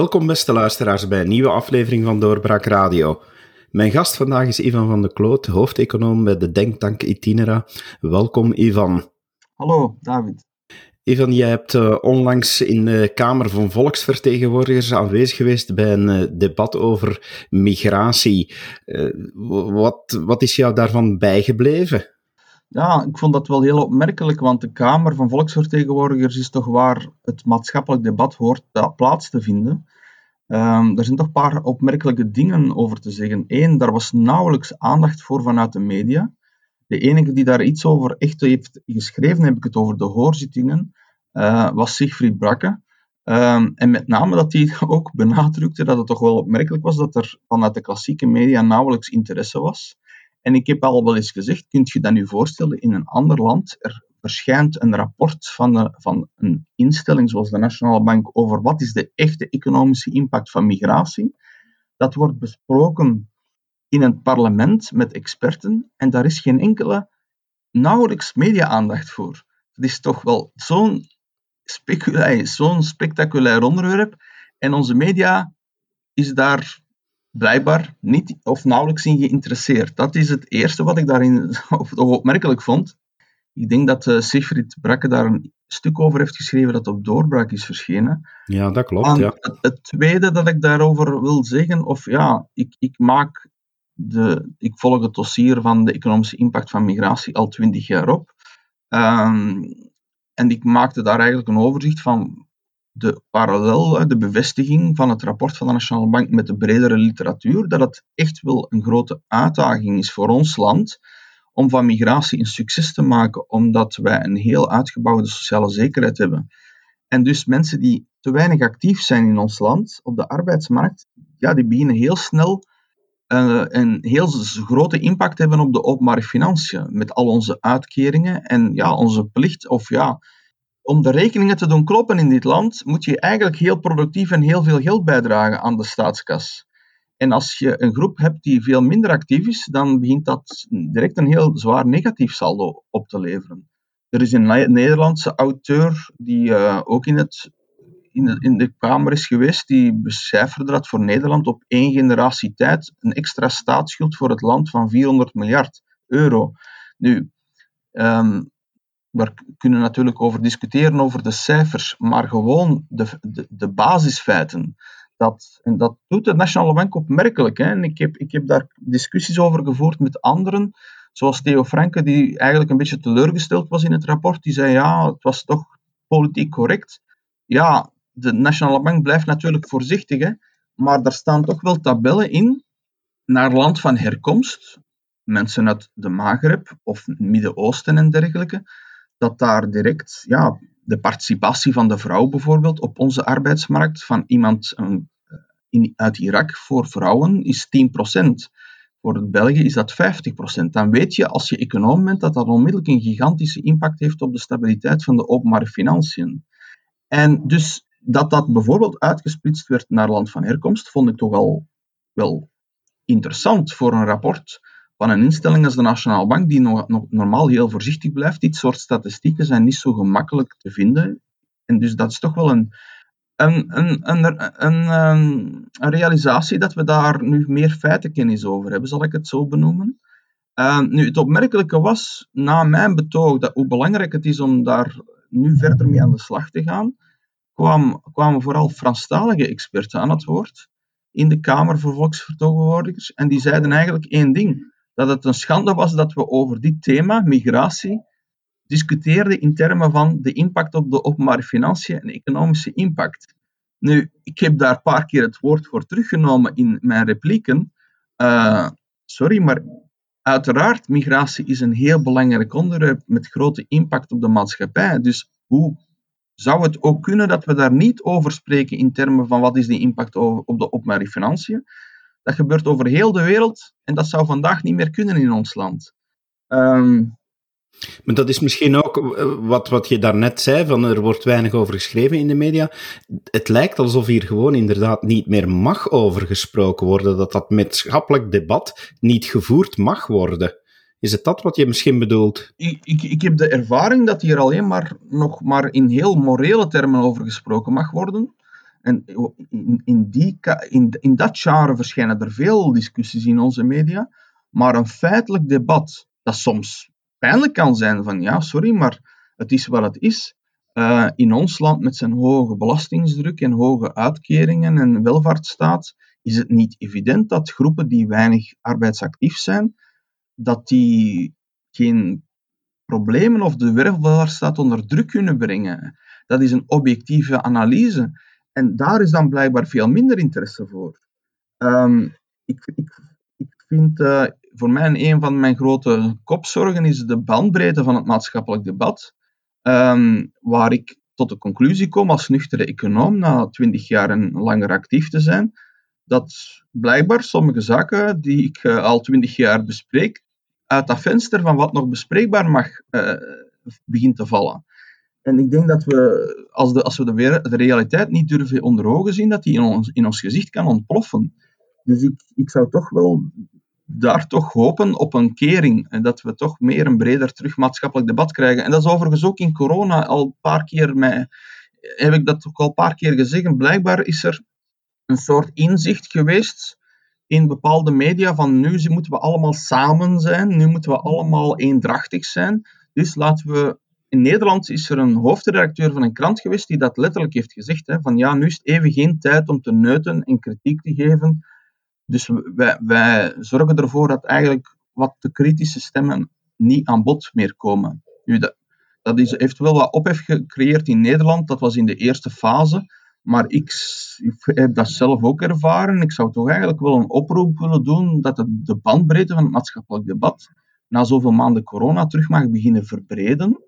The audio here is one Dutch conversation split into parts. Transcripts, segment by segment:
Welkom beste luisteraars bij een nieuwe aflevering van Doorbraak Radio. Mijn gast vandaag is Ivan van de Kloot, hoofdeconoom bij de Denktank Itinera. Welkom Ivan. Hallo David. Ivan, jij hebt uh, onlangs in de Kamer van Volksvertegenwoordigers aanwezig geweest bij een uh, debat over migratie. Uh, wat, wat is jou daarvan bijgebleven? Ja, ik vond dat wel heel opmerkelijk, want de Kamer van Volksvertegenwoordigers is toch waar het maatschappelijk debat hoort plaats te vinden. Um, er zijn toch een paar opmerkelijke dingen over te zeggen. Eén, daar was nauwelijks aandacht voor vanuit de media. De enige die daar iets over echt heeft geschreven, heb ik het over de hoorzittingen, uh, was Siegfried Brakke. Um, en met name dat hij ook benadrukte dat het toch wel opmerkelijk was dat er vanuit de klassieke media nauwelijks interesse was. En ik heb al wel eens gezegd, kunt je dat nu voorstellen in een ander land? Er verschijnt een rapport van, de, van een instelling zoals de Nationale Bank over wat is de echte economische impact van migratie. Dat wordt besproken in een parlement met experten en daar is geen enkele, nauwelijks media-aandacht voor. Het is toch wel zo'n zo'n spectaculair onderwerp en onze media is daar blijkbaar niet of nauwelijks in geïnteresseerd. Dat is het eerste wat ik daarin opmerkelijk vond. Ik denk dat uh, Siegfried Brakke daar een stuk over heeft geschreven dat op doorbraak is verschenen. Ja, dat klopt. Ja. Het, het, tweede dat ik daarover wil zeggen, of ja, ik, ik maak de, ik volg het dossier van de economische impact van migratie al twintig jaar op. Um, en ik maakte daar eigenlijk een overzicht van de parallel, de bevestiging van het rapport van de Nationale Bank met de bredere literatuur, dat het echt wel een grote uitdaging is voor ons land om van migratie een succes te maken, omdat wij een heel uitgebouwde sociale zekerheid hebben. En dus mensen die te weinig actief zijn in ons land op de arbeidsmarkt, ja, die beginnen heel snel uh, een heel grote impact hebben op de openbare financiën, met al onze uitkeringen en ja, onze plicht, of ja, om de rekeningen te doen kloppen in dit land, moet je eigenlijk heel productief en heel veel geld bijdragen aan de staatskas. En als je een groep hebt die veel minder actief is, dan begint dat direct een heel zwaar negatief saldo op te leveren. Er is een Nederlandse auteur die uh, ook in, het, in, de, in de Kamer is geweest, die becijferde dat voor Nederland op één generatie tijd een extra staatsschuld voor het land van 400 miljard euro. Nu, um, we kunnen natuurlijk over discussiëren over de cijfers, maar gewoon de, de, basisfeiten. Dat, en dat doet de Nationale Bank opmerkelijk. Hè. En ik, heb, ik heb daar discussies over gevoerd met anderen, zoals Theo Franke, die eigenlijk een beetje teleurgesteld was in het rapport. Die zei, ja, het was toch politiek correct. Ja, de Nationale Bank blijft natuurlijk voorzichtig, hè, maar daar staan toch wel tabellen in naar land van herkomst, mensen uit de Maghreb of Midden-Oosten en dergelijke, dat daar direct ja, de participatie van de vrouw bijvoorbeeld op onze arbeidsmarkt van iemand in, uit Irak voor vrouwen is 10%. Voor België is dat 50%. Dan weet je als je econoom bent dat dat onmiddellijk een gigantische impact heeft op de stabiliteit van de openbare financiën. En dus dat dat bijvoorbeeld uitgesplitst werd naar land van herkomst, vond ik toch al wel interessant voor een rapport van een instelling als de Nationale Bank, die nog, normaal heel voorzichtig blijft. Dit soort statistieken zijn niet zo gemakkelijk te vinden. En dus dat is toch wel een, een, een, een, een, een realisatie dat we daar nu meer feitenkennis over hebben, zal ik het zo benoemen. Uh, nu, het opmerkelijke was, na mijn betoog, dat hoe belangrijk het is om daar nu verder mee aan de slag te gaan, kwam, kwamen vooral Franstalige experten aan het woord in de Kamer voor Volksvertegenwoordigers. En die zeiden eigenlijk één ding dat het een schande was dat we over dit thema, migratie, discuteerden in termen van de impact op de openbare financiën en economische impact. Nu, ik heb daar een paar keer het woord voor teruggenomen in mijn replieken. Uh, sorry, maar uiteraard, migratie is een heel belangrijk onderwerp met grote impact op de maatschappij. Dus hoe zou het ook kunnen dat we daar niet over spreken in termen van wat is de impact op de openbare financiën? Dat gebeurt over heel de wereld en dat zou vandaag niet meer kunnen in ons land. Um, maar dat is misschien ook eh, wat, wat je daarnet zei, van er wordt weinig over geschreven in de media. Het lijkt alsof hier gewoon inderdaad niet meer mag over gesproken worden, dat dat maatschappelijk debat niet gevoerd mag worden. Is het dat wat je misschien bedoelt? Ik, ik, ik heb de ervaring dat hier alleen maar nog maar in heel morele termen over gesproken mag worden. En in, in, dat genre verschijnen er veel discussies in onze media, maar een feitelijk debat, dat soms pijnlijk kan zijn van ja, sorry, maar het is wat het is. Uh, in ons land met zijn hoge belastingsdruk en hoge uitkeringen en welvaartsstaat is het niet evident dat groepen die weinig arbeidsactief zijn, dat die geen problemen of de welvaartsstaat onder druk kunnen brengen. Dat is een objectieve analyse. En daar is dan blijkbaar veel minder interesse voor. Um, ik, ik, ik vind uh, voor mij een van mijn grote kopzorgen is de bandbreedte van het maatschappelijk debat. Um, waar ik tot de conclusie kom als nuchtere econoom na twintig jaar en langer actief te zijn, dat blijkbaar sommige zaken die ik uh, al twintig jaar bespreek, uit dat venster van wat nog bespreekbaar mag uh, begint te vallen. En ik denk dat we, als, de, als we de, realiteit niet durven onder ogen zien, dat die in ons, in ons gezicht kan ontploffen. Dus ik, ik zou toch wel daar toch hopen op een kering. En dat we toch meer een breder terug maatschappelijk debat krijgen. En dat is overigens ook in corona al een paar keer heb ik dat ook al een paar keer gezegd. Blijkbaar is er een soort inzicht geweest in bepaalde media van nu moeten we allemaal samen zijn, nu moeten we allemaal eendrachtig zijn. Dus laten we in Nederland is er een hoofdredacteur van een krant geweest die dat letterlijk heeft gezegd. Hè, van ja, nu is het even geen tijd om te neuten en kritiek te geven. Dus wij, wij zorgen ervoor dat eigenlijk wat de kritische stemmen niet aan bod meer komen. Dat, heeft wel wat ophef gecreëerd in Nederland. Dat was in de eerste fase. Maar ik, heb dat zelf ook ervaren. Ik zou toch eigenlijk wel een oproep willen doen dat de bandbreedte van het maatschappelijk debat na zoveel maanden corona terug mag beginnen verbreden.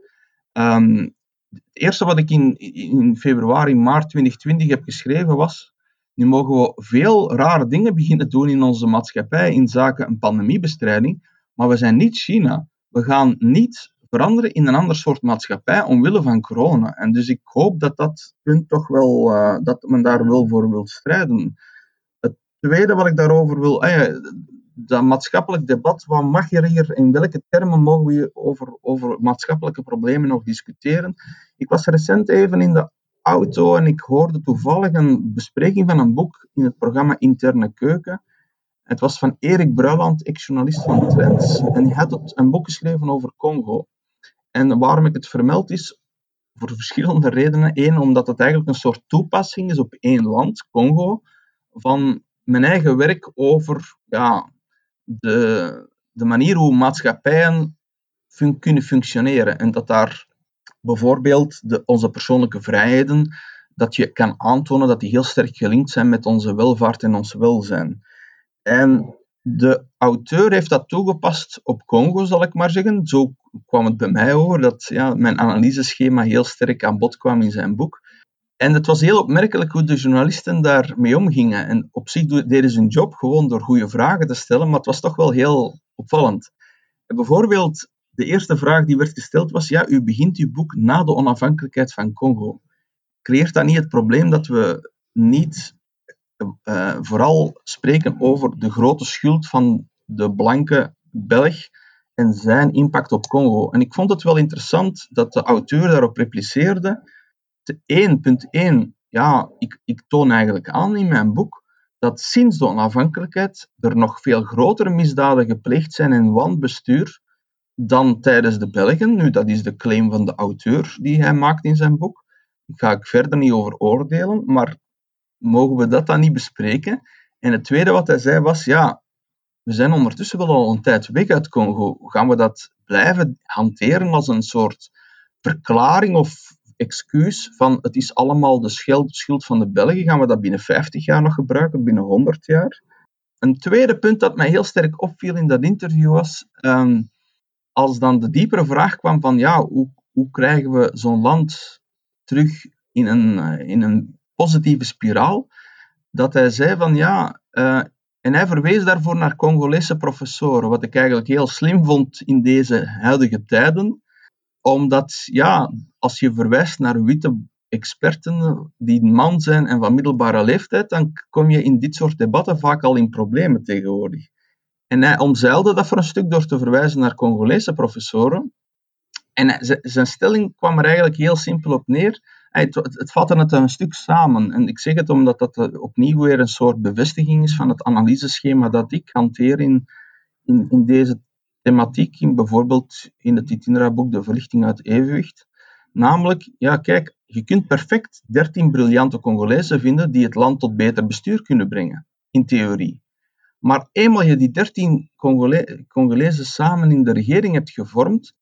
Um, het eerste wat ik in, in februari, maart 2020 heb geschreven was, nu mogen we veel rare dingen beginnen doen in onze maatschappij in zaken een pandemiebestrijding, maar we zijn niet China. We gaan niet veranderen in een ander soort maatschappij omwille van corona. En dus ik hoop dat dat punt toch wel, uh, dat men daar wel voor wil strijden. Het tweede wat ik daarover wil, ah dat maatschappelijk debat, wat mag je hier, in welke termen mogen we over, over maatschappelijke problemen nog discussiëren? Ik was recent even in de auto en ik hoorde toevallig een bespreking van een boek in het programma Interne Keuken. Het was van Erik Bruiland, ex-journalist van Trends. En hij had een boek geschreven over Congo. En waarom ik het vermeld is, voor verschillende redenen. Eén, omdat het eigenlijk een soort toepassing is op één land, Congo, van mijn eigen werk over ja, de, de manier hoe maatschappijen kunnen functioneren. En dat daar bijvoorbeeld de, onze persoonlijke vrijheden, dat je kan aantonen dat die heel sterk gelinkt zijn met onze welvaart en ons welzijn. En de auteur heeft dat toegepast op Congo, zal ik maar zeggen. Zo kwam het bij mij over dat ja, mijn analyseschema heel sterk aan bod kwam in zijn boek. En het was heel opmerkelijk hoe de journalisten daarmee omgingen. En op zich deden ze hun job gewoon door goede vragen te stellen, maar het was toch wel heel opvallend. En bijvoorbeeld, de eerste vraag die werd gesteld was: ja, u begint uw boek na de onafhankelijkheid van Congo. Creëert dat niet het probleem dat we niet uh, vooral spreken over de grote schuld van de blanke Belg en zijn impact op Congo? En ik vond het wel interessant dat de auteur daarop repliceerde 1.1, ja, ik, ik toon eigenlijk aan in mijn boek dat sinds de onafhankelijkheid er nog veel grotere misdaden gepleegd zijn in wanbestuur dan tijdens de Belgen. Nu, dat is de claim van de auteur die hij maakt in zijn boek. Daar ga ik verder niet over oordelen, maar mogen we dat dan niet bespreken? En het tweede wat hij zei was, ja, we zijn ondertussen wel al een tijd weg uit Congo. Gaan we dat blijven hanteren als een soort verklaring of excuus van het is allemaal de schuld van de Belgen, gaan we dat binnen 50 jaar nog gebruiken, binnen 100 jaar? Een tweede punt dat mij heel sterk opviel in dat interview was, um, als dan de diepere vraag kwam van ja, hoe, hoe krijgen we zo'n land terug in een, eh, in een positieve spiraal, dat hij zei van ja, uh, en hij verwees daarvoor naar Congolese professoren, wat ik eigenlijk heel slim vond in deze huidige tijden, omdat ja, als je verwijst naar witte experten die man zijn en van middelbare leeftijd, dan kom je in dit soort debatten vaak al in problemen tegenwoordig. En hij omzeilde dat voor een stuk door te verwijzen naar Congolese professoren. En zijn stelling kwam er eigenlijk heel simpel op neer het, vatte het een stuk samen. En ik zeg het omdat dat opnieuw weer een soort bevestiging is van het analyseschema dat ik hanteer in, in, in deze thematiek, in bijvoorbeeld in het Itinera-boek De Verlichting uit Evenwicht. Namelijk, ja, kijk, je kunt perfect 13 briljante Congolezen vinden die het land tot beter bestuur kunnen brengen, in theorie. Maar eenmaal je die 13 Congole Congolezen samen in de regering hebt gevormd,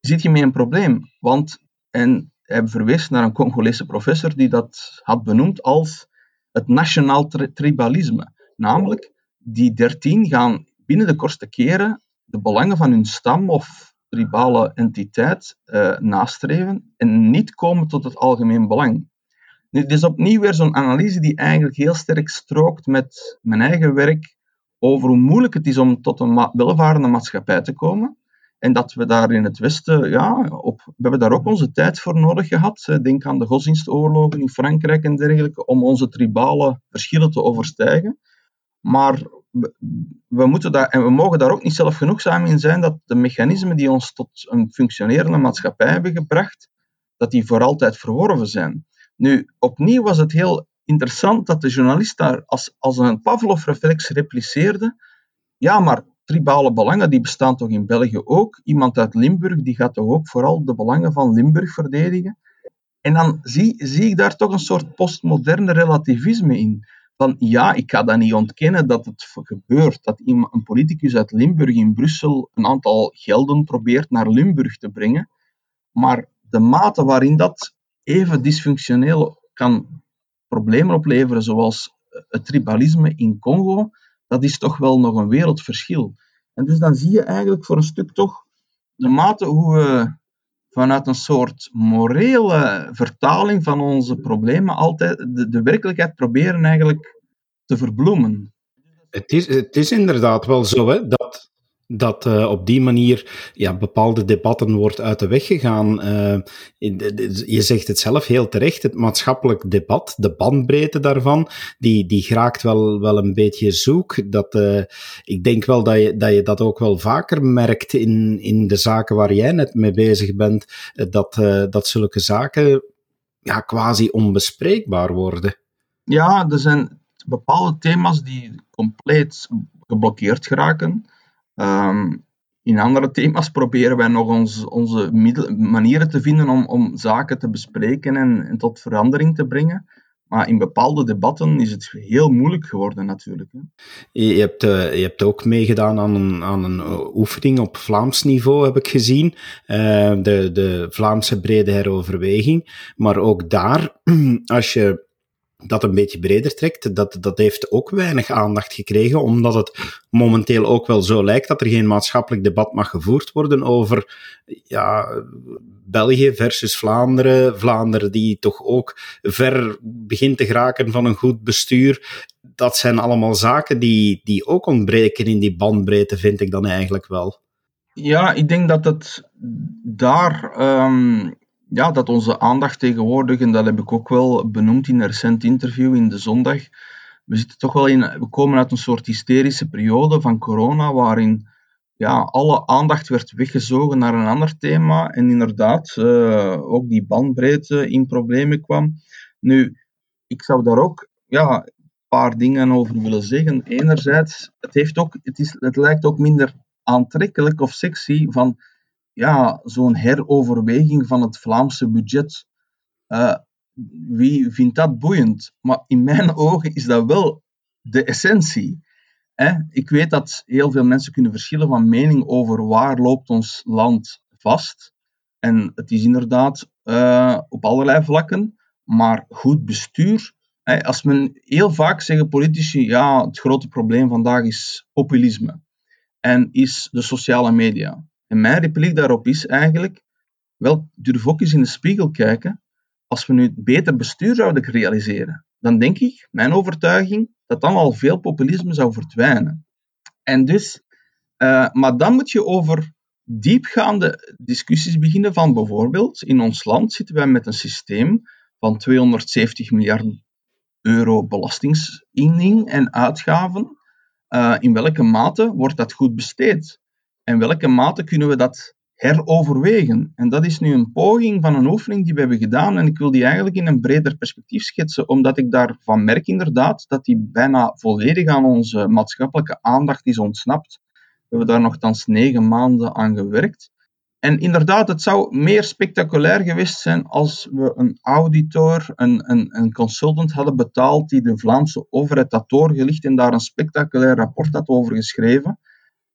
zit je met een probleem. Want, en hij verwees naar een Congolese professor die dat had benoemd als het nationaal tribalisme. Namelijk, die 13 gaan binnen de kortste keren de belangen van hun stam of tribale entiteit uh, nastreven en niet komen tot het algemeen belang. Dit is opnieuw weer zo'n analyse die eigenlijk heel sterk strookt met mijn eigen werk over hoe moeilijk het is om tot een welvarende maatschappij te komen. En dat we daar in het Westen, ja, op, we hebben daar ook onze tijd voor nodig gehad. Denk aan de godsdienstoorlogen in Frankrijk en dergelijke, om onze tribale verschillen te overstijgen. Maar we, moeten daar, en we mogen daar ook niet zelf genoegzaam in zijn dat de mechanismen die ons tot een functionerende maatschappij hebben gebracht, dat die voor altijd verworven zijn. Nu, opnieuw was het heel interessant dat de journalist daar als, als een Pavlov-reflex repliceerde. Ja, maar tribale belangen die bestaan toch in België ook? Iemand uit Limburg die gaat toch ook vooral de belangen van Limburg verdedigen? En dan zie, zie ik daar toch een soort postmoderne relativisme in van ja, ik ga dat niet ontkennen dat het gebeurt. Dat een politicus uit Limburg in Brussel een aantal gelden probeert naar Limburg te brengen. Maar de mate waarin dat even dysfunctioneel kan problemen opleveren, zoals het tribalisme in Congo, dat is toch wel nog een wereldverschil. En dus dan zie je eigenlijk voor een stuk toch de mate hoe we vanuit een soort morele vertaling van onze problemen altijd de, de werkelijkheid proberen eigenlijk te verbloemen. Het is, het is inderdaad wel zo hè, dat, dat uh, op die manier ja, bepaalde debatten wordt uit de weg gegaan. Uh, je zegt het zelf heel terecht, het maatschappelijk debat, de bandbreedte daarvan, die, die geraakt wel, wel een beetje zoek. Dat, uh, ik denk wel dat je, dat je dat ook wel vaker merkt in, in de zaken waar jij net mee bezig bent, dat, dat zulke zaken ja, quasi onbespreekbaar worden. Ja, er zijn bepaalde thema's die compleet geblokkeerd geraken. Um, in andere thema's proberen wij nog ons, onze manieren te vinden om, om zaken te bespreken en, tot verandering te brengen. Maar in bepaalde debatten is het heel moeilijk geworden natuurlijk. Je, hebt, uh, je hebt ook meegedaan aan een, aan een uh, oefening op Vlaams niveau, heb ik gezien. Uh, de, de Vlaamse brede heroverweging. Maar ook daar, als je dat een beetje breder trekt, dat, dat heeft ook weinig aandacht gekregen, omdat het momenteel ook wel zo lijkt dat er geen maatschappelijk debat mag gevoerd worden over ja, België versus Vlaanderen. Vlaanderen die toch ook ver begint te geraken van een goed bestuur. Dat zijn allemaal zaken die, die ook ontbreken in die bandbreedte, vind ik dan eigenlijk wel. Ja, ik denk dat het daar um, ja, dat onze aandacht tegenwoordig, en dat heb ik ook wel benoemd in een recent interview in de zondag, we zitten toch wel in, we komen uit een soort hysterische periode van corona, waarin ja, alle aandacht werd weggezogen naar een ander thema en inderdaad uh, ook die bandbreedte in problemen kwam. Nu, ik zou daar ook ja, een paar dingen over willen zeggen. Enerzijds, het, heeft ook, het, is, het lijkt ook minder aantrekkelijk of sexy van ja, zo'n heroverweging van het Vlaamse budget. Uh, wie vindt dat boeiend? Maar in mijn ogen is dat wel de essentie. Hè? Ik weet dat heel veel mensen kunnen verschillen van mening over waar loopt ons land vast. En het is inderdaad uh, op allerlei vlakken, maar goed bestuur. Hè? Als men heel vaak zeggen politici, ja, het grote probleem vandaag is populisme en is de sociale media. En mijn repliek daarop is eigenlijk, wel, durf ook eens in de spiegel kijken. Als we nu beter bestuur zouden realiseren, dan denk ik, mijn overtuiging, dat dan al veel populisme zou verdwijnen. En dus, uh, maar dan moet je over diepgaande discussies beginnen van bijvoorbeeld, in ons land zitten wij met een systeem van 270 miljard euro belastingsinning en uitgaven. Uh, in welke mate wordt dat goed besteed? En welke mate kunnen we dat heroverwegen. En dat is nu een poging van een oefening die we hebben gedaan. En ik wil die eigenlijk in een breder perspectief schetsen, omdat ik daarvan merk inderdaad dat die bijna volledig aan onze maatschappelijke aandacht is ontsnapt. We hebben daar nogthans negen maanden aan gewerkt. En inderdaad, het zou meer spectaculair geweest zijn als we een auditor, een, een, een consultant hadden betaald die de Vlaamse overheid had doorgelicht en daar een spectaculair rapport had over geschreven.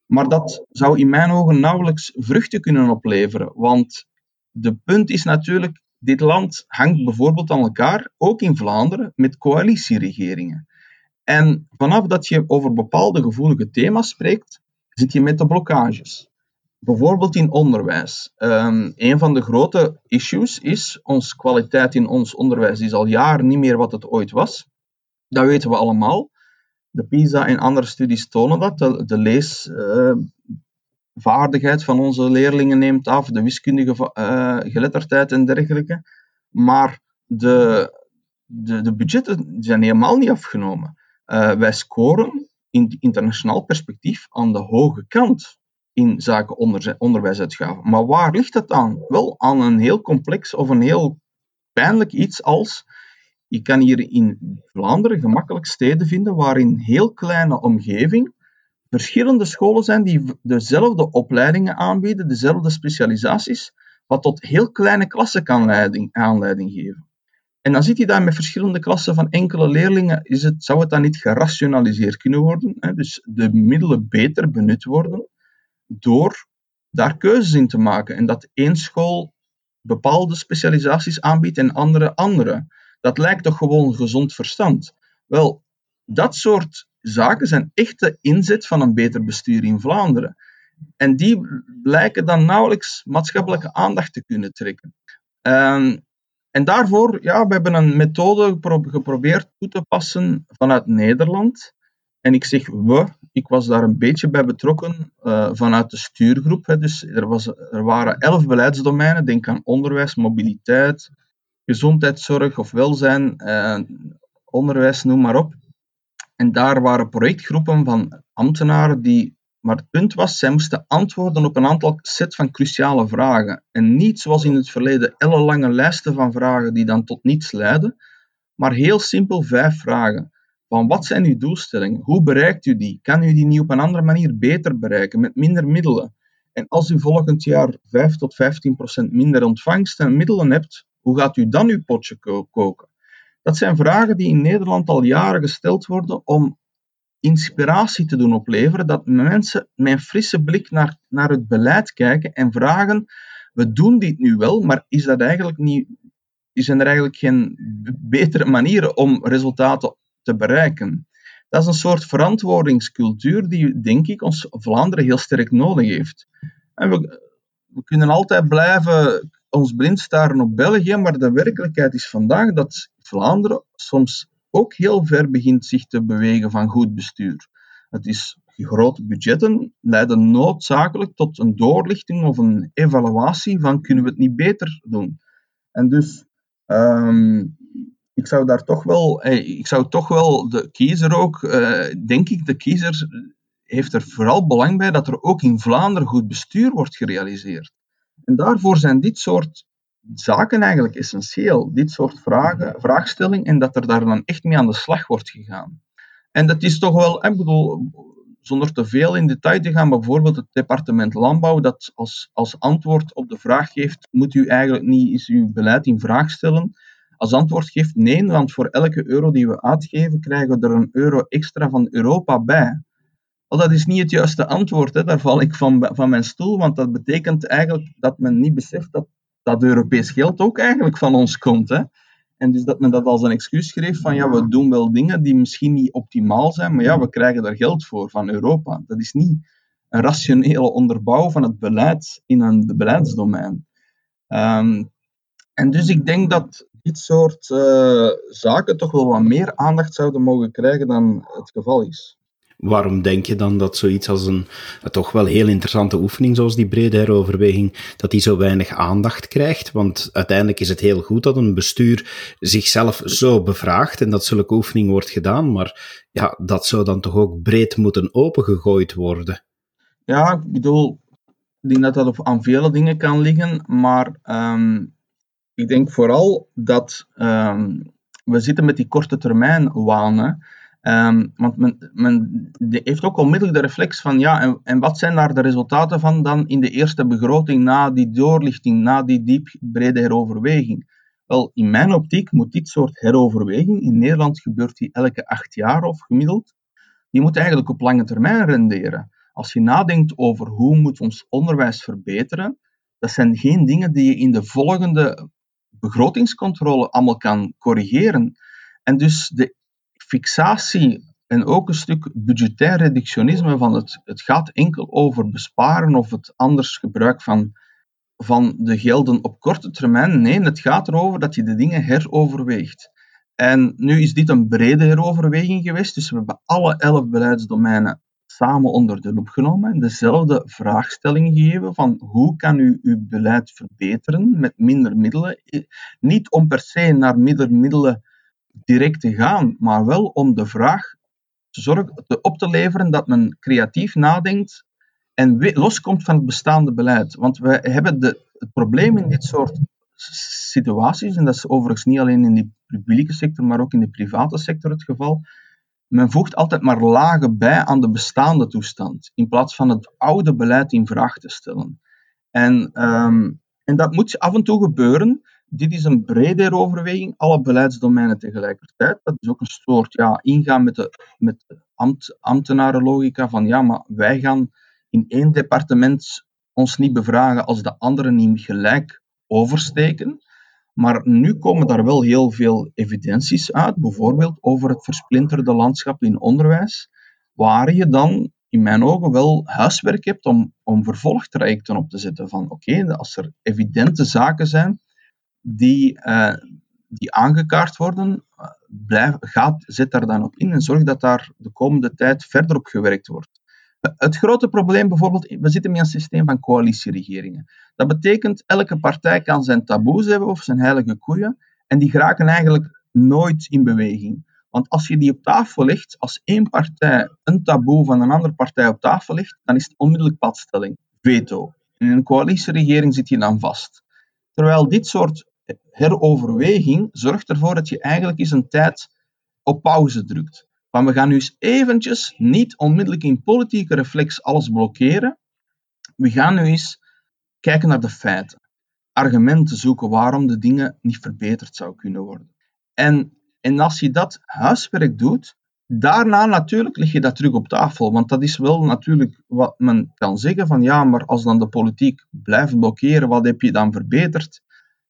Maar dat zou in mijn ogen nauwelijks vruchten kunnen opleveren. Want de punt is natuurlijk, dit land hangt bijvoorbeeld aan elkaar, ook in Vlaanderen, met coalitieregeringen. En vanaf dat je over bepaalde gevoelige thema's spreekt, zit je met de blokkages. Bijvoorbeeld in onderwijs. Um, een van de grote issues is, onze kwaliteit in ons onderwijs is al jaren niet meer wat het ooit was. Dat weten we allemaal. De PISA en andere studies tonen dat. De, leesvaardigheid uh, van onze leerlingen neemt af, de wiskundige uh, geletterdheid en dergelijke. Maar de, de, de budgetten zijn helemaal niet afgenomen. Uh, wij scoren in internationaal perspectief aan de hoge kant in zaken onder, onderwijsuitgaven. Maar waar ligt dat aan? Wel aan een heel complex of een heel pijnlijk iets als je kan hier in Vlaanderen gemakkelijk steden vinden waar in heel kleine omgeving verschillende scholen zijn die dezelfde opleidingen aanbieden, dezelfde specialisaties, wat tot heel kleine klassen kan leiding, aanleiding geven. En dan zit je daar met verschillende klassen van enkele leerlingen. Is het, zou het dan niet gerationaliseerd kunnen worden? Hè? Dus de middelen beter benut worden door daar keuzes in te maken. En dat één school bepaalde specialisaties aanbiedt en andere andere. Dat lijkt toch gewoon gezond verstand? Wel, dat soort zaken zijn echt de inzet van een beter bestuur in Vlaanderen. En die lijken dan nauwelijks maatschappelijke aandacht te kunnen trekken. Um, en daarvoor, ja, we hebben een methode geprobeerd toe te passen vanuit Nederland. En ik zeg we, ik was daar een beetje bij betrokken uh, vanuit de stuurgroep. Hè. Dus er, was, er waren elf beleidsdomeinen, denk aan onderwijs, mobiliteit, gezondheidszorg of welzijn, eh, onderwijs, noem maar op. En daar waren projectgroepen van ambtenaren die. Maar het punt was, zij moesten antwoorden op een aantal set van cruciale vragen. En niet zoals in het verleden ellenlange lijsten van vragen die dan tot niets leiden, maar heel simpel vijf vragen. Van wat zijn uw doelstellingen? Hoe bereikt u die? Kan u die niet op een andere manier beter bereiken, met minder middelen? En als u volgend jaar 5 tot 15 procent minder ontvangst en middelen hebt, hoe gaat u dan uw potje koken? Dat zijn vragen die in Nederland al jaren gesteld worden om inspiratie te doen opleveren, dat mensen met een frisse blik naar, naar het beleid kijken en vragen, we doen dit nu wel, maar is dat eigenlijk niet, zijn er eigenlijk geen betere manieren om resultaten te bereiken? Dat is een soort verantwoordingscultuur die, denk ik, ons Vlaanderen heel sterk nodig heeft. En we, we kunnen altijd blijven ons blind staren op België, maar de werkelijkheid is vandaag dat Vlaanderen soms ook heel ver begint zich te bewegen van goed bestuur. Het is grote budgetten leiden noodzakelijk tot een doorlichting of een evaluatie van kunnen we het niet beter doen. En dus um, ik zou daar toch wel, ik zou toch wel de kiezer ook, uh, denk ik, de kiezer heeft er vooral belang bij dat er ook in Vlaanderen goed bestuur wordt gerealiseerd. En daarvoor zijn dit soort zaken eigenlijk essentieel. Dit soort vragen, vraagstelling en dat er daar dan echt mee aan de slag wordt gegaan. En dat is toch wel, ik bedoel, zonder te veel in detail te gaan, bijvoorbeeld het departement Landbouw, dat als, als antwoord op de vraag geeft, moet u eigenlijk niet eens uw beleid in vraag stellen? Als antwoord geeft nee, want voor elke euro die we uitgeven, krijgen we er een euro extra van Europa bij. Wel, dat is niet het juiste antwoord, hè. daar val ik van, van mijn stoel, want dat betekent eigenlijk dat men niet beseft dat dat Europees geld ook eigenlijk van ons komt. Hè. En dus dat men dat als een excuus schreef van ja, we doen wel dingen die misschien niet optimaal zijn, maar ja, we krijgen daar geld voor van Europa. Dat is niet een rationele onderbouw van het beleid in een beleidsdomein. Um, en dus ik denk dat dit soort uh, zaken toch wel wat meer aandacht zouden mogen krijgen dan het geval is. Waarom denk je dan dat zoiets als een, toch wel heel interessante oefening, zoals die brede heroverweging, dat die zo weinig aandacht krijgt? Want uiteindelijk is het heel goed dat een bestuur zichzelf zo bevraagt en dat zulke oefening wordt gedaan, maar ja, dat zou dan toch ook breed moeten opengegooid worden? Ja, ik bedoel, Ik denk dat dat op, aan vele dingen kan liggen, maar ehm, ik denk vooral dat ehm, we zitten met die korte termijn wanen. Um, want men, men heeft ook onmiddellijk de reflex van ja, en, en, wat zijn daar de resultaten van dan in de eerste begroting na die doorlichting, na die diep brede heroverweging? Wel, in mijn optiek moet dit soort heroverweging, in Nederland gebeurt die elke acht jaar of gemiddeld, die moet eigenlijk op lange termijn renderen. Als je nadenkt over hoe moet ons onderwijs verbeteren, dat zijn geen dingen die je in de volgende begrotingscontrole allemaal kan corrigeren. En dus de fixatie en ook een stuk budgetair reductionisme van het, het gaat enkel over besparen of het anders gebruik van, van de gelden op korte termijn. Nee, het gaat erover dat je de dingen heroverweegt. En nu is dit een brede heroverweging geweest, dus we hebben alle elf beleidsdomeinen samen onder de loep genomen en dezelfde vraagstelling gegeven van hoe kan u uw beleid verbeteren met minder middelen. Niet om per se naar minder middelen direct te gaan, maar wel om de vraag te zorgen, te op te leveren dat men creatief nadenkt en loskomt van het bestaande beleid. Want we hebben de, het probleem in dit soort situaties, en dat is overigens niet alleen in de publieke sector, maar ook in de private sector het geval, men voegt altijd maar lagen bij aan de bestaande toestand, in plaats van het oude beleid in vraag te stellen. En, ehm, en dat moet af en toe gebeuren. Dit is een brede overweging, alle beleidsdomeinen tegelijkertijd. Dat is ook een soort ja, ingaan met de, met de ambt, ambtenarenlogica van ja, maar wij gaan in één departement ons niet bevragen als de anderen niet gelijk oversteken. Maar nu komen daar wel heel veel evidenties uit, bijvoorbeeld over het versplinterde landschap in onderwijs, waar je dan in mijn ogen wel huiswerk hebt om, om vervolgtrajecten op te zetten. Van oké, als er evidente zaken zijn die, uh, die aangekaart worden, blijf, gaat, zet daar dan op in en zorg dat daar de komende tijd verder op gewerkt wordt. Het grote probleem bijvoorbeeld, we zitten met een systeem van coalitieregeringen. Dat betekent, elke partij kan zijn taboes hebben of zijn heilige koeien, en die geraken eigenlijk nooit in beweging. Want als je die op tafel legt, als één partij een taboe van een andere partij op tafel legt, dan is het onmiddellijk padstelling, veto. In een coalitieregering zit je dan vast. Terwijl dit soort heroverweging zorgt ervoor dat je eigenlijk eens een tijd op pauze drukt. Van we gaan nu eens eventjes niet onmiddellijk in politieke reflex alles blokkeren. We gaan nu eens kijken naar de feiten. Argumenten zoeken waarom de dingen niet verbeterd zou kunnen worden. En, en als je dat huiswerk doet, daarna natuurlijk leg je dat terug op tafel. Want dat is wel natuurlijk wat men kan zeggen van ja, maar als dan de politiek blijft blokkeren, wat heb je dan verbeterd?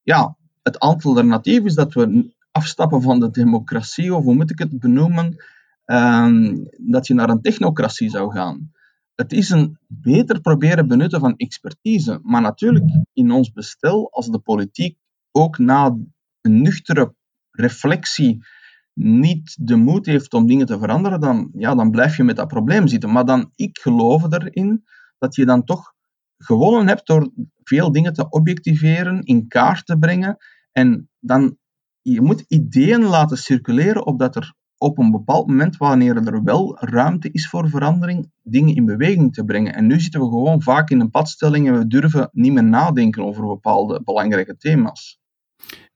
Ja, het alternatief is dat we afstappen van de democratie, of hoe moet ik het benoemen, Ehm, dat je naar een technocratie zou gaan. Het is een beter proberen benutten van expertise. Maar natuurlijk, in ons bestel, als de politiek ook na een nuchtere reflectie niet de moed heeft om dingen te veranderen, dan, ja, dan blijf je met dat probleem zitten. Maar dan, ik geloof erin dat je dan toch gewonnen hebt door veel dingen te objectiveren, in kaart te brengen. En dan, je moet ideeën laten circuleren opdat er op een bepaald moment, wanneer er wel ruimte is voor verandering, dingen in beweging te brengen. En nu zitten we gewoon vaak in een padstelling en we durven niet meer nadenken over bepaalde belangrijke thema's.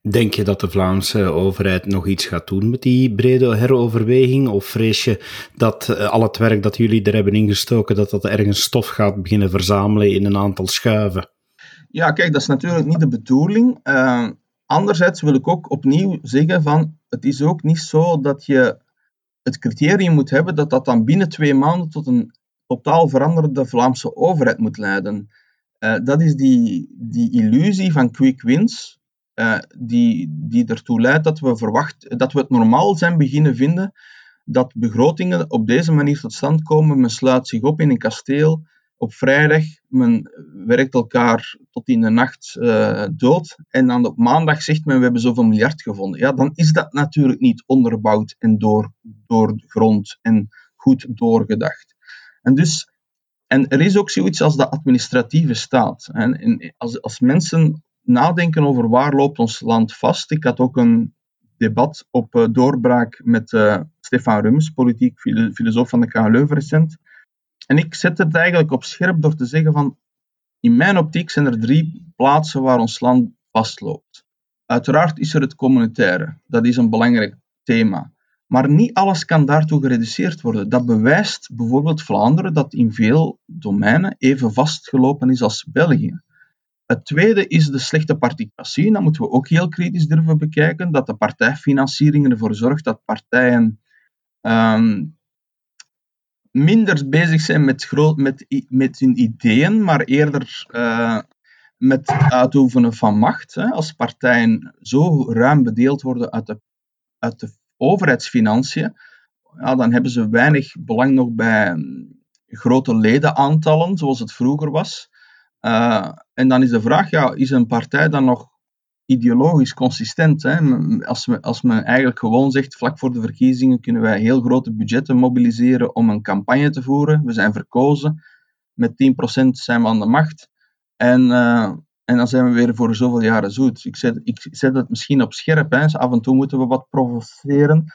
Denk je dat de Vlaamse overheid nog iets gaat doen met die brede heroverweging? Of vrees je dat eh, al het werk dat jullie er hebben ingestoken, dat dat ergens stof gaat beginnen verzamelen in een aantal schuiven? Ja, kijk, dat is natuurlijk niet de bedoeling. Uh, anderzijds wil ik ook opnieuw zeggen van het is ook niet zo dat je het criterium moet hebben dat dat dan binnen twee maanden tot een totaal veranderde Vlaamse overheid moet leiden. Uh, dat is die, die illusie van quick wins, uh, die, die ertoe leidt dat we, verwacht, dat we het normaal zijn beginnen vinden dat begrotingen op deze manier tot stand komen. Men sluit zich op in een kasteel op vrijdag, men werkt elkaar tot in de nacht uh, dood. En dan op maandag zegt men, we hebben zoveel miljard gevonden. Ja, dan is dat natuurlijk niet onderbouwd en door, doorgrond en goed doorgedacht. En dus, en er is ook zoiets als de administratieve staat. En, en als, als mensen nadenken over waar loopt ons land vast, ik had ook een debat op uh, doorbraak met uh, Stefan Rums, politiek filosoof van de KLU recent. En ik zet het eigenlijk op scherp door te zeggen van in mijn optiek zijn er drie plaatsen waar ons land vastloopt. Uiteraard is er het communautaire, dat is een belangrijk thema. Maar niet alles kan daartoe gereduceerd worden. Dat bewijst bijvoorbeeld Vlaanderen, dat in veel domeinen even vastgelopen is als België. Het tweede is de slechte participatie. Dat moeten we ook heel kritisch durven bekijken. Dat de partijfinanciering ervoor zorgt dat partijen ehm, minder bezig zijn met, groot, met, met hun ideeën, maar eerder uh, met uitoefenen van macht. Hè. Als partijen zo ruim bedeeld worden uit de, uit de overheidsfinanciën, ja, dan hebben ze weinig belang nog bij hm, grote ledenaantallen, zoals het vroeger was. Uh, en dan is de vraag, ja, is een partij dan nog ideologisch consistent? Hè? Als, we, als men eigenlijk gewoon zegt, vlak voor de verkiezingen kunnen wij heel grote budgetten mobiliseren om een campagne te voeren. We zijn verkozen, met 10% zijn we aan de macht. En, uh, en dan zijn we weer voor zoveel jaren zoet. Ik zet, ik zet het misschien op scherp. Hè. Af en toe moeten we wat provoceren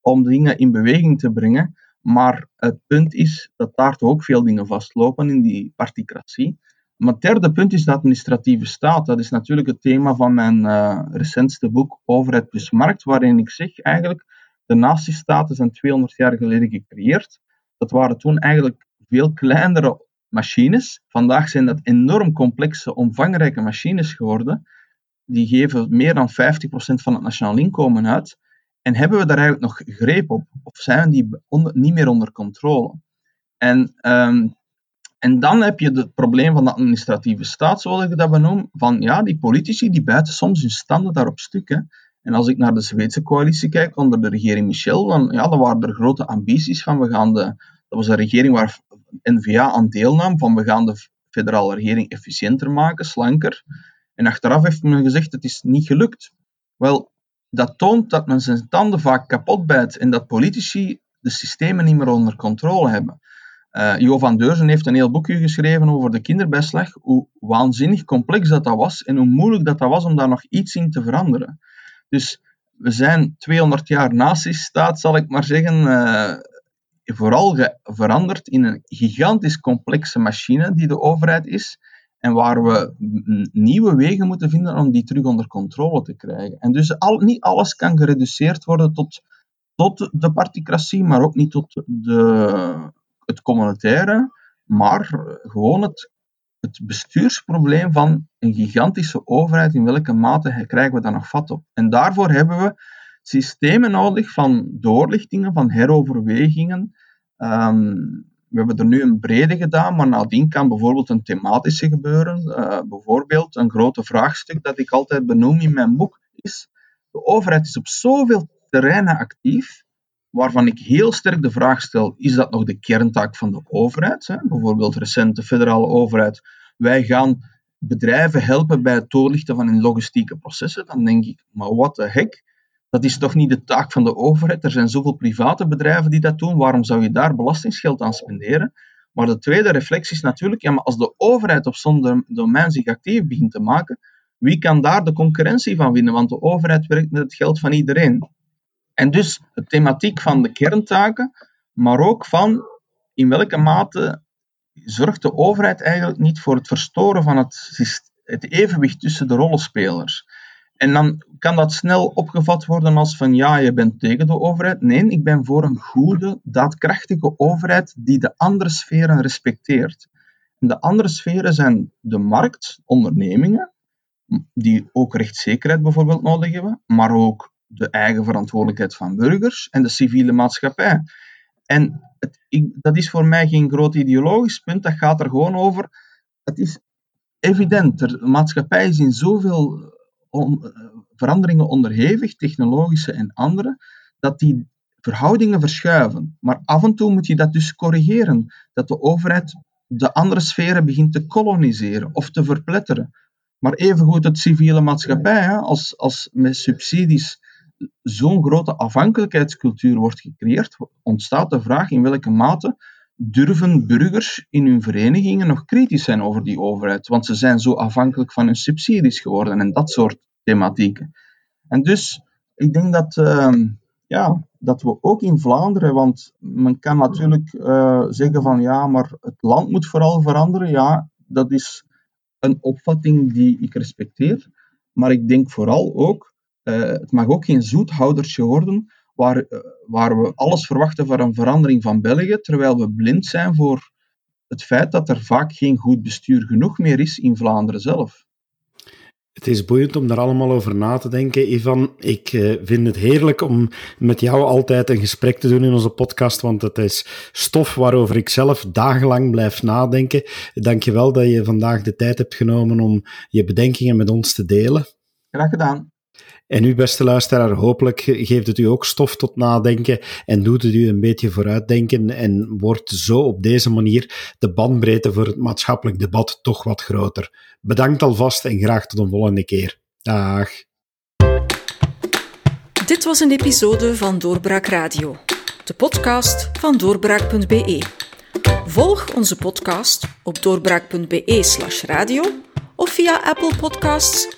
om dingen in beweging te brengen. Maar het punt is dat daar ook veel dingen vastlopen in die particratie. Maar het derde punt is de administratieve staat. Dat is natuurlijk het thema van mijn uh, recentste boek Overheid plus Markt, waarin ik zeg eigenlijk, de nazistaten zijn 200 jaar geleden gecreëerd. Dat waren toen eigenlijk veel kleinere machines. Vandaag zijn dat enorm complexe, omvangrijke machines geworden. Die geven meer dan 50% van het nationaal inkomen uit. En hebben we daar eigenlijk nog greep op? Of zijn die niet meer onder controle? En um, en dan heb je het probleem van de administratieve staat, zoals ik dat benoem, van ja, die politici die buiten soms hun standen daarop stuk. Hè. En als ik naar de Zweedse coalitie kijk, onder de regering Michel, dan, ja, dan waren er grote ambities van we gaan de... Dat was een regering waar N-VA aan deelnam, van we gaan de federale regering efficiënter maken, slanker. En achteraf heeft men gezegd, het is niet gelukt. Wel, dat toont dat men zijn tanden vaak kapot bijt en dat politici de systemen niet meer onder controle hebben. Uh, jo van Deurzen heeft een heel boekje geschreven over de kinderbijslag, hoe waanzinnig complex dat, dat was en hoe moeilijk dat, dat was om daar nog iets in te veranderen. Dus we zijn 200 jaar nazistaat, zal ik maar zeggen, uh, vooral veranderd in een gigantisch complexe machine die de overheid is en waar we nieuwe wegen moeten vinden om die terug onder controle te krijgen. En dus al, niet alles kan gereduceerd worden tot, tot de particratie, maar ook niet tot de, het communautaire, maar gewoon het, het bestuursprobleem van een gigantische overheid, in welke mate krijgen we daar nog vat op? En daarvoor hebben we systemen nodig van doorlichtingen, van heroverwegingen. Um, we hebben er nu een brede gedaan, maar nadien kan bijvoorbeeld een thematische gebeuren. Uh, bijvoorbeeld een grote vraagstuk dat ik altijd benoem in mijn boek is, de overheid is op zoveel terreinen actief waarvan ik heel sterk de vraag stel, is dat nog de kerntaak van de overheid? Hè? Bijvoorbeeld recent de federale overheid. Wij gaan bedrijven helpen bij het doorlichten van hun logistieke processen. Dan denk ik, maar wat de hek? Dat is toch niet de taak van de overheid? Er zijn zoveel private bedrijven die dat doen. Waarom zou je daar belastingsgeld aan spenderen? Maar de tweede reflectie is natuurlijk, ja, maar als de overheid op zo'n domein zich actief begint te maken, wie kan daar de concurrentie van winnen? Want de overheid werkt met het geld van iedereen. En dus de thematiek van de kerntaken, maar ook van in welke mate zorgt de overheid eigenlijk niet voor het verstoren van het, het evenwicht tussen de rollenspelers. En dan kan dat snel opgevat worden als van ja, je bent tegen de overheid. Nee, ik ben voor een goede, daadkrachtige overheid die de andere sferen respecteert. De andere sferen zijn de markt, ondernemingen, die ook rechtszekerheid bijvoorbeeld nodig hebben, maar ook de eigen verantwoordelijkheid van burgers en de civiele maatschappij. En het, dat is voor mij geen groot ideologisch punt, dat gaat er gewoon over. Het is evident, de maatschappij is in zoveel on, eh, veranderingen onderhevig, technologische en andere, dat die verhoudingen verschuiven. Maar af en toe moet je dat dus corrigeren, dat de overheid de andere sferen begint te koloniseren of te verpletteren. Maar evengoed het civiele maatschappij, hè, als, als met subsidies zo'n grote afhankelijkheidscultuur wordt gecreëerd, ontstaat de vraag in welke mate durven burgers in hun verenigingen nog kritisch zijn over die overheid, want ze zijn zo afhankelijk van hun subsidies geworden en dat soort thematieken. En dus, ik denk dat, uh, ja, dat we ook in Vlaanderen, want men kan natuurlijk uh, zeggen van ja, maar het land moet vooral veranderen. Ja, dat is een opvatting die ik respecteer. Maar ik denk vooral ook, het mag ook geen zoethoudertje worden waar, uh, waar we alles verwachten voor een verandering van België, terwijl we blind zijn voor het feit dat er vaak geen goed bestuur genoeg meer is in Vlaanderen zelf. Het is boeiend om daar allemaal over na te denken, Ivan. Ik uh, vind het heerlijk om met jou altijd een gesprek te doen in onze podcast, want het is stof waarover ik zelf dagenlang blijf nadenken. Dank je wel dat je vandaag de tijd hebt genomen om je bedenkingen met ons te delen. Graag gedaan. En u, beste luisteraar, hopelijk geeft het u ook stof tot nadenken en doet het u een beetje vooruitdenken en wordt zo op deze manier de bandbreedte voor het maatschappelijk debat toch wat groter. Bedankt alvast en graag tot een volgende keer. Dag. Dit was een episode van Doorbraak Radio, de podcast van doorbraak.be. Volg onze podcast op doorbraak.be/radio of via Apple Podcasts,